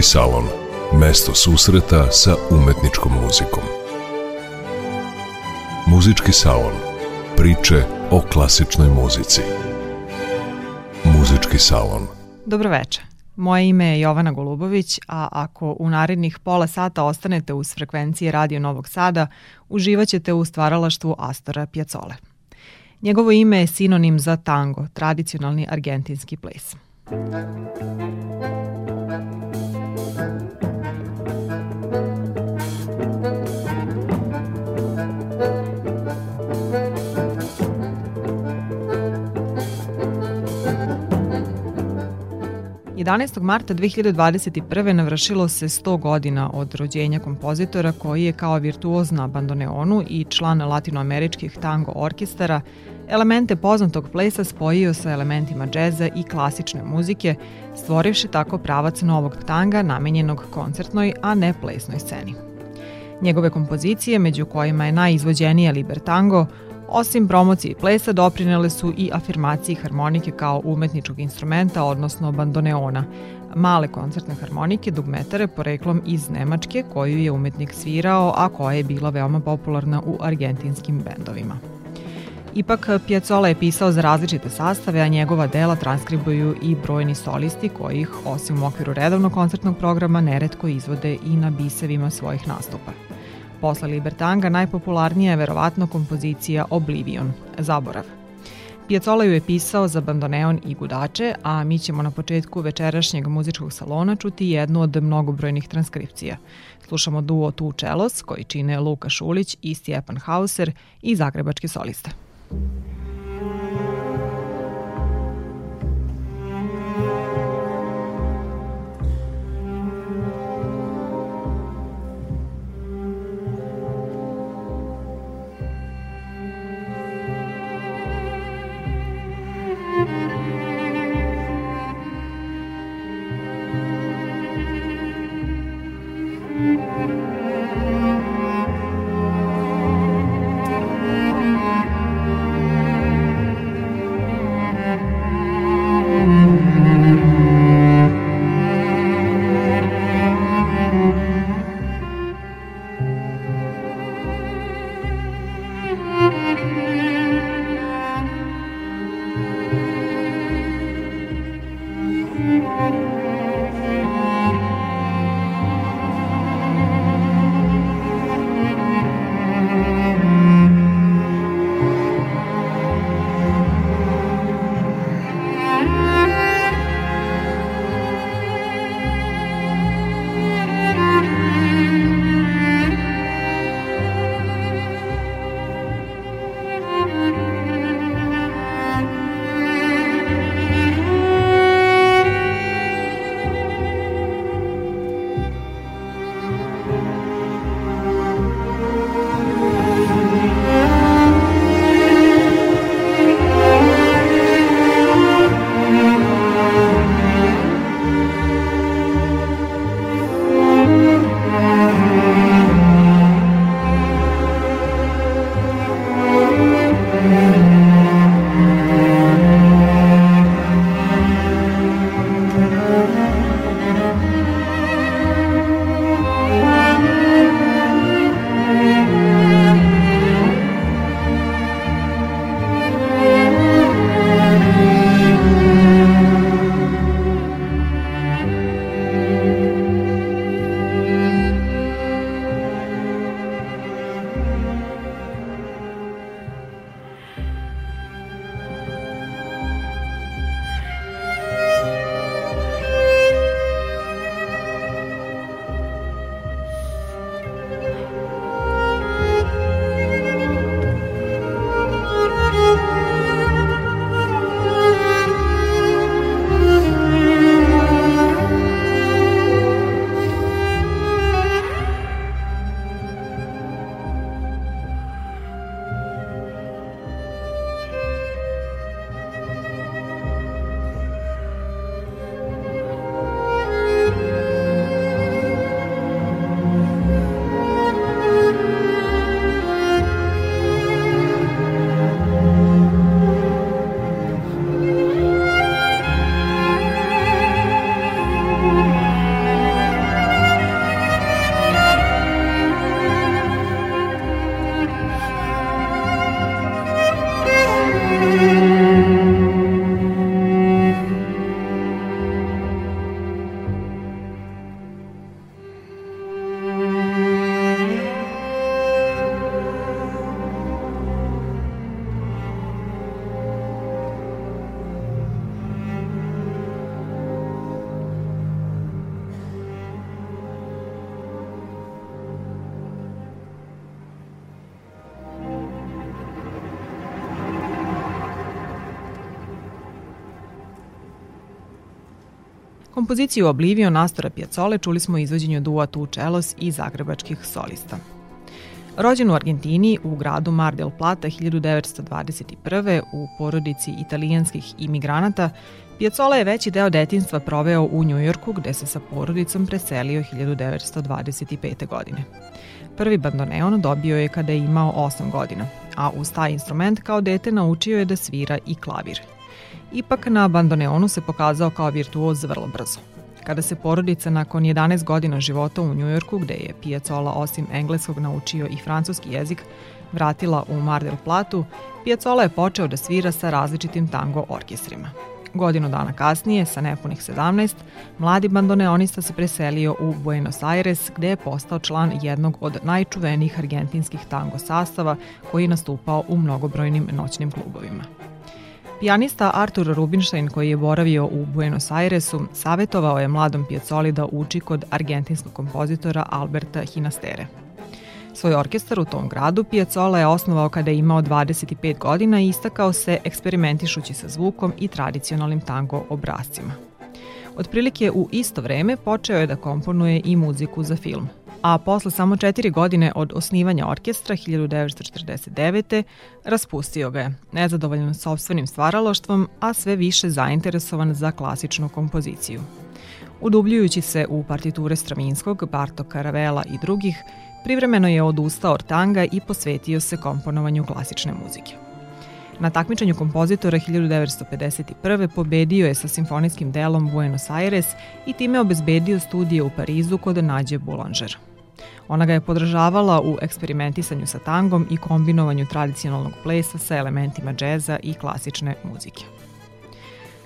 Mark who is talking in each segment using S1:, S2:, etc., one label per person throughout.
S1: Muzički salon. Mesto susreta sa umetničkom muzikom. Muzički salon. Priče o klasičnoj muzici. Muzički salon.
S2: Dobroveče. Moje ime je Jovana Golubović, a ako u narednih pola sata ostanete uz frekvencije Radio Novog Sada, uživaćete u stvaralaštvu Astora Pjacole. Njegovo ime je sinonim za tango, tradicionalni argentinski ples. 11. marta 2021. navršilo se 100 godina od rođenja kompozitora koji je kao virtuoz na bandoneonu i član latinoameričkih tango orkestara elemente poznatog plesa spojio sa elementima džeza i klasične muzike, stvorivši tako pravac novog tanga namenjenog koncertnoj, a ne plesnoj sceni. Njegove kompozicije, među kojima je najizvođenija Libertango, Osim promocije plesa doprinele su i afirmaciji harmonike kao umetničkog instrumenta, odnosno bandoneona, male koncertne harmonike dugmetare poreklom iz Nemačke koju je umetnik svirao, a koja je bila veoma popularna u argentinskim bendovima. Ipak, Piazzolla je pisao za različite sastave, a njegova dela transkribuju i brojni solisti kojih, osim u okviru redovnog koncertnog programa, neretko izvode i na bisevima svojih nastupa. Posle Libertanga najpopularnija je verovatno kompozicija Oblivion, Zaborav. Piazzolla ju je pisao za bandoneon i gudače, a mi ćemo na početku večerašnjeg muzičkog salona čuti jednu od mnogobrojnih transkripcija. Slušamo duo Tu Čelos, koji čine Luka Šulić i Stjepan Hauser i zagrebački solista. Kompoziciju Oblivion Astora Piazzole čuli smo izvođenju dua Tu Čelos i zagrebačkih solista. Rođen u Argentini u gradu Mar del Plata 1921. u porodici italijanskih imigranata, Piazzolla je veći deo detinstva proveo u Njujorku gde se sa porodicom preselio 1925. godine. Prvi bandoneon dobio je kada je imao 8 godina, a uz taj instrument kao dete naučio je da svira i klavir. Ipak na bandoneonu se pokazao kao virtuoz vrlo brzo. Kada se porodica nakon 11 godina života u Njujorku, gde je Piazzolla osim engleskog naučio i francuski jezik, vratila u Mar Platu, Piazzolla je počeo da svira sa različitim tango orkestrima. Godinu dana kasnije, sa nepunih 17, mladi bandoneonista se preselio u Buenos Aires, gde je postao član jednog od najčuvenijih argentinskih tango sastava koji je nastupao u mnogobrojnim noćnim klubovima. Pijanista Artur Rubinstein, koji je boravio u Buenos Airesu, savetovao je mladom Piazzoli da uči kod argentinskog kompozitora Alberta Hinastere. Svoj orkestar u tom gradu Piazzolla je osnovao kada je imao 25 godina i istakao se eksperimentišući sa zvukom i tradicionalnim tango obrazcima. Otprilike u isto vreme počeo je da komponuje i muziku za film – a posle samo četiri godine od osnivanja orkestra 1949. raspustio ga je, nezadovoljan sobstvenim stvaraloštvom, a sve više zainteresovan za klasičnu kompoziciju. Udubljujući se u partiture Stravinskog, Barto Karavela i drugih, privremeno je odustao od tanga i posvetio se komponovanju klasične muzike. Na takmičenju kompozitora 1951. pobedio je sa simfonijskim delom Buenos Aires i time obezbedio studije u Parizu kod Nađe Boulanger. Ona ga je podržavala u eksperimentisanju sa tangom i kombinovanju tradicionalnog plesa sa elementima džeza i klasične muzike.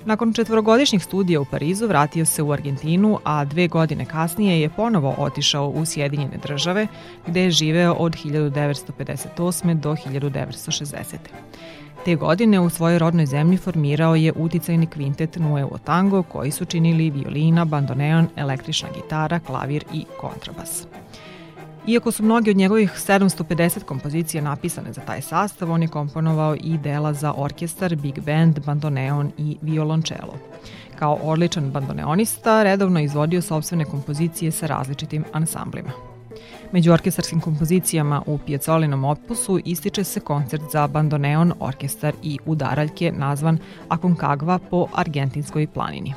S2: Nakon četvorogodišnjih studija u Parizu vratio se u Argentinu, a dve godine kasnije je ponovo otišao u Sjedinjene države, gde je živeo od 1958. do 1960. Te godine u svojoj rodnoj zemlji formirao je uticajni kvintet Nuevo Tango koji su činili violina, bandoneon, električna gitara, klavir i kontrabas. Iako su mnogi od njegovih 750 kompozicija napisane za taj sastav, on je komponovao i dela za orkestar, big band, bandoneon i violončelo. Kao odličan bandoneonista, redovno izvodio sobstvene kompozicije sa različitim ansamblima. Među orkestarskim kompozicijama u Piazzolinom opusu ističe se koncert za bandoneon, orkestar i udaraljke nazvan Aconcagua po argentinskoj planini.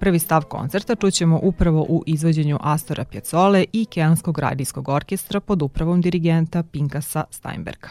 S2: Prvi stav koncerta čućemo upravo u izvođenju Astora Piazzole i Keanskog radijskog orkestra pod upravom dirigenta Pinkasa Steinberga.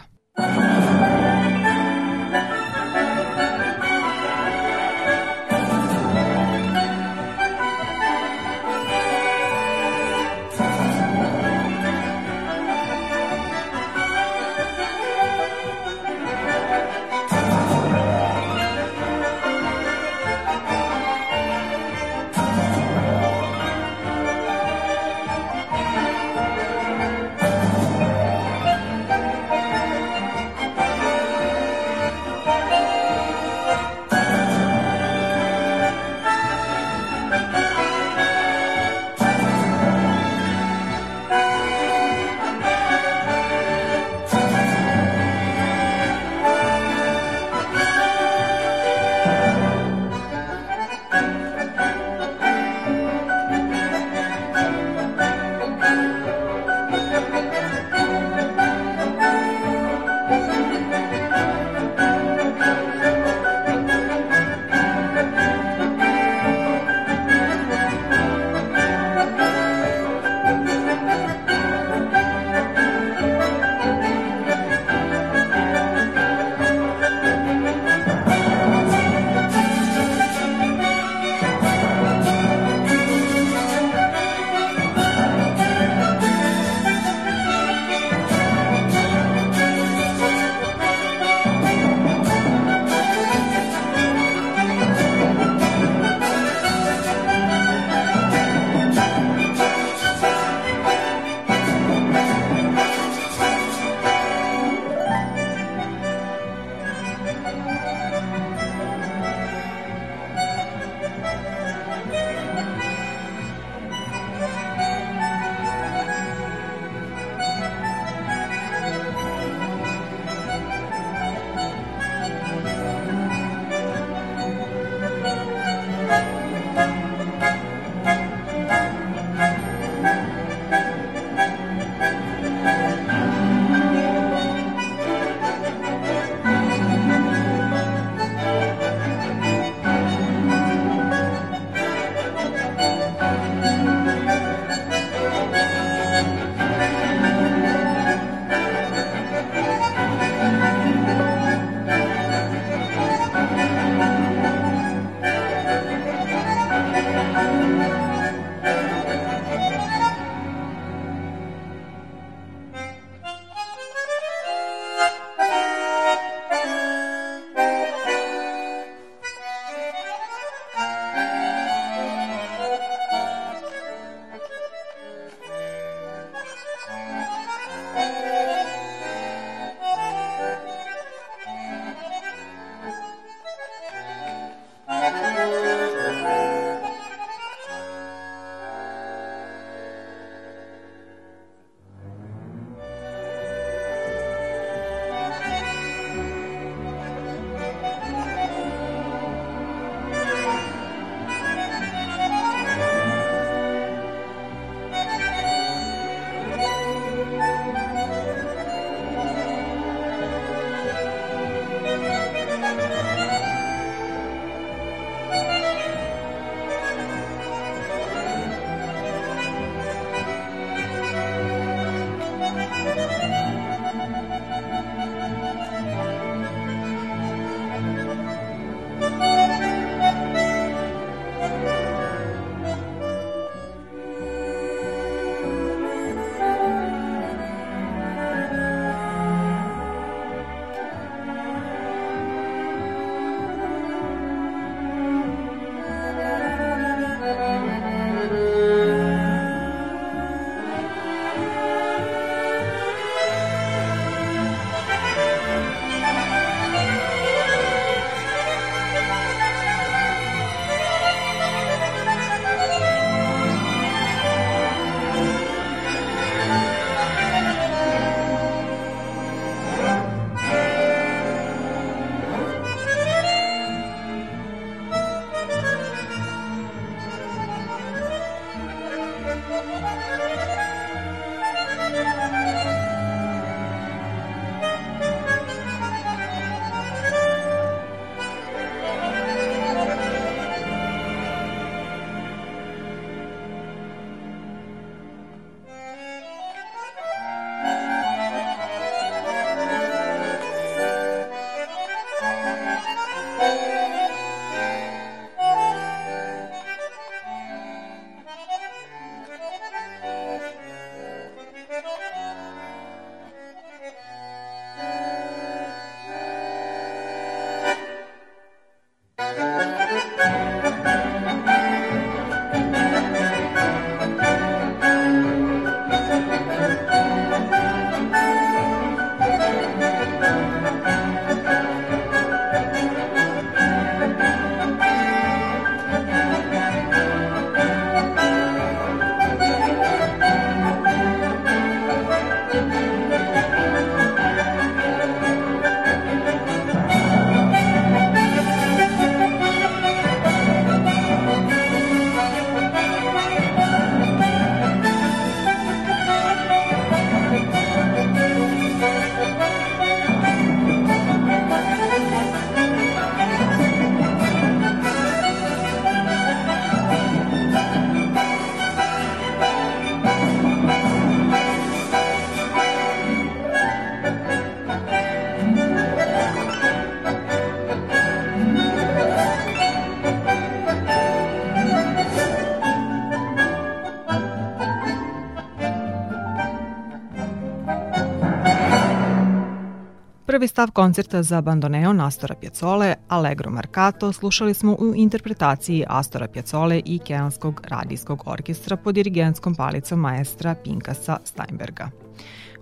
S2: Prvi stav koncerta za bandoneo Astora Pjacole, Allegro Marcato, slušali smo u interpretaciji Astora Pjacole i Keanskog radijskog orkestra pod dirigentskom palicom maestra Pinkasa Steinberga.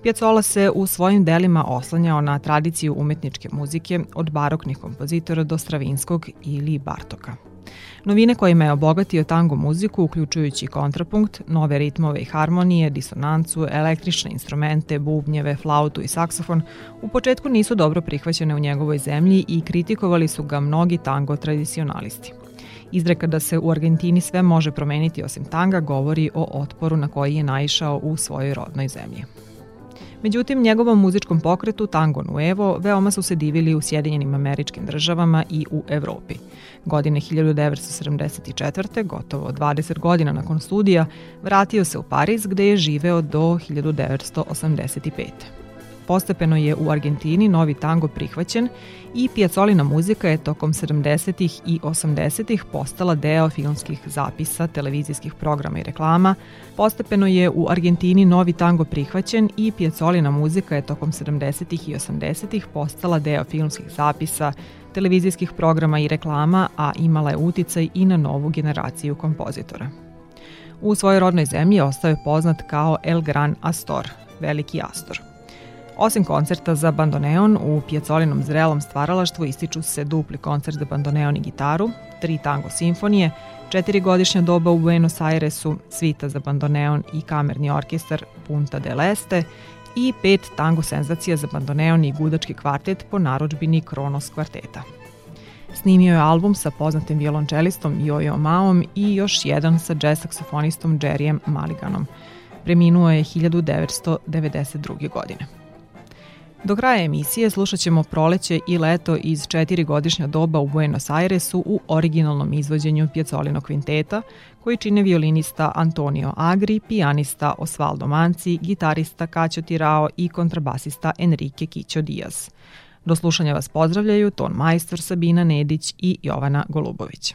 S2: Pjacola se u svojim delima oslanjao na tradiciju umetničke muzike od baroknih kompozitora do Stravinskog ili Bartoka. Novine kojima je obogatio tango muziku, uključujući kontrapunkt, nove ritmove i harmonije, disonancu, električne instrumente, bubnjeve, flautu i saksofon, u početku nisu dobro prihvaćene u njegovoj zemlji i kritikovali su ga mnogi tango tradicionalisti. Izreka da se u Argentini sve može promeniti osim tanga govori o otporu na koji je naišao u svojoj rodnoj zemlji. Međutim, njegovom muzičkom pokretu Tango Nuevo veoma su se divili u Sjedinjenim američkim državama i u Evropi. Godine 1974. gotovo 20 godina nakon studija, vratio se u Pariz gde je živeo do 1985. Postepeno je u Argentini novi tango prihvaćen i pijacolina muzika je tokom 70. i 80. postala deo filmskih zapisa, televizijskih programa i reklama. Postepeno je u Argentini novi tango prihvaćen i pijacolina muzika je tokom 70. i 80. postala deo filmskih zapisa, televizijskih programa i reklama, a imala je uticaj i na novu generaciju kompozitora. U svojoj rodnoj zemlji ostao je poznat kao El Gran Astor, veliki Astor – Osim koncerta za bandoneon, u Pjecolinom zrelom stvaralaštvu ističu se dupli koncert za bandoneon i gitaru, tri tango simfonije, četiri godišnja doba u Buenos Airesu, svita za bandoneon i kamerni orkestar Punta del Este i pet tango senzacija za bandoneon i gudački kvartet po naročbini Kronos kvarteta. Snimio je album sa poznatim violončelistom Jojo Maom i još jedan sa jazz saksofonistom Jerryem Maliganom. Preminuo je 1992. godine. Do kraja emisije slušat ćemo proleće i leto iz četiri godišnja doba u Buenos Airesu u originalnom izvođenju Pjecolino kvinteta, koji čine violinista Antonio Agri, pijanista Osvaldo Manci, gitarista Kaćo Tirao i kontrabasista Enrique Kićo Diaz. Do slušanja vas pozdravljaju ton majstor Sabina Nedić i Jovana Golubović.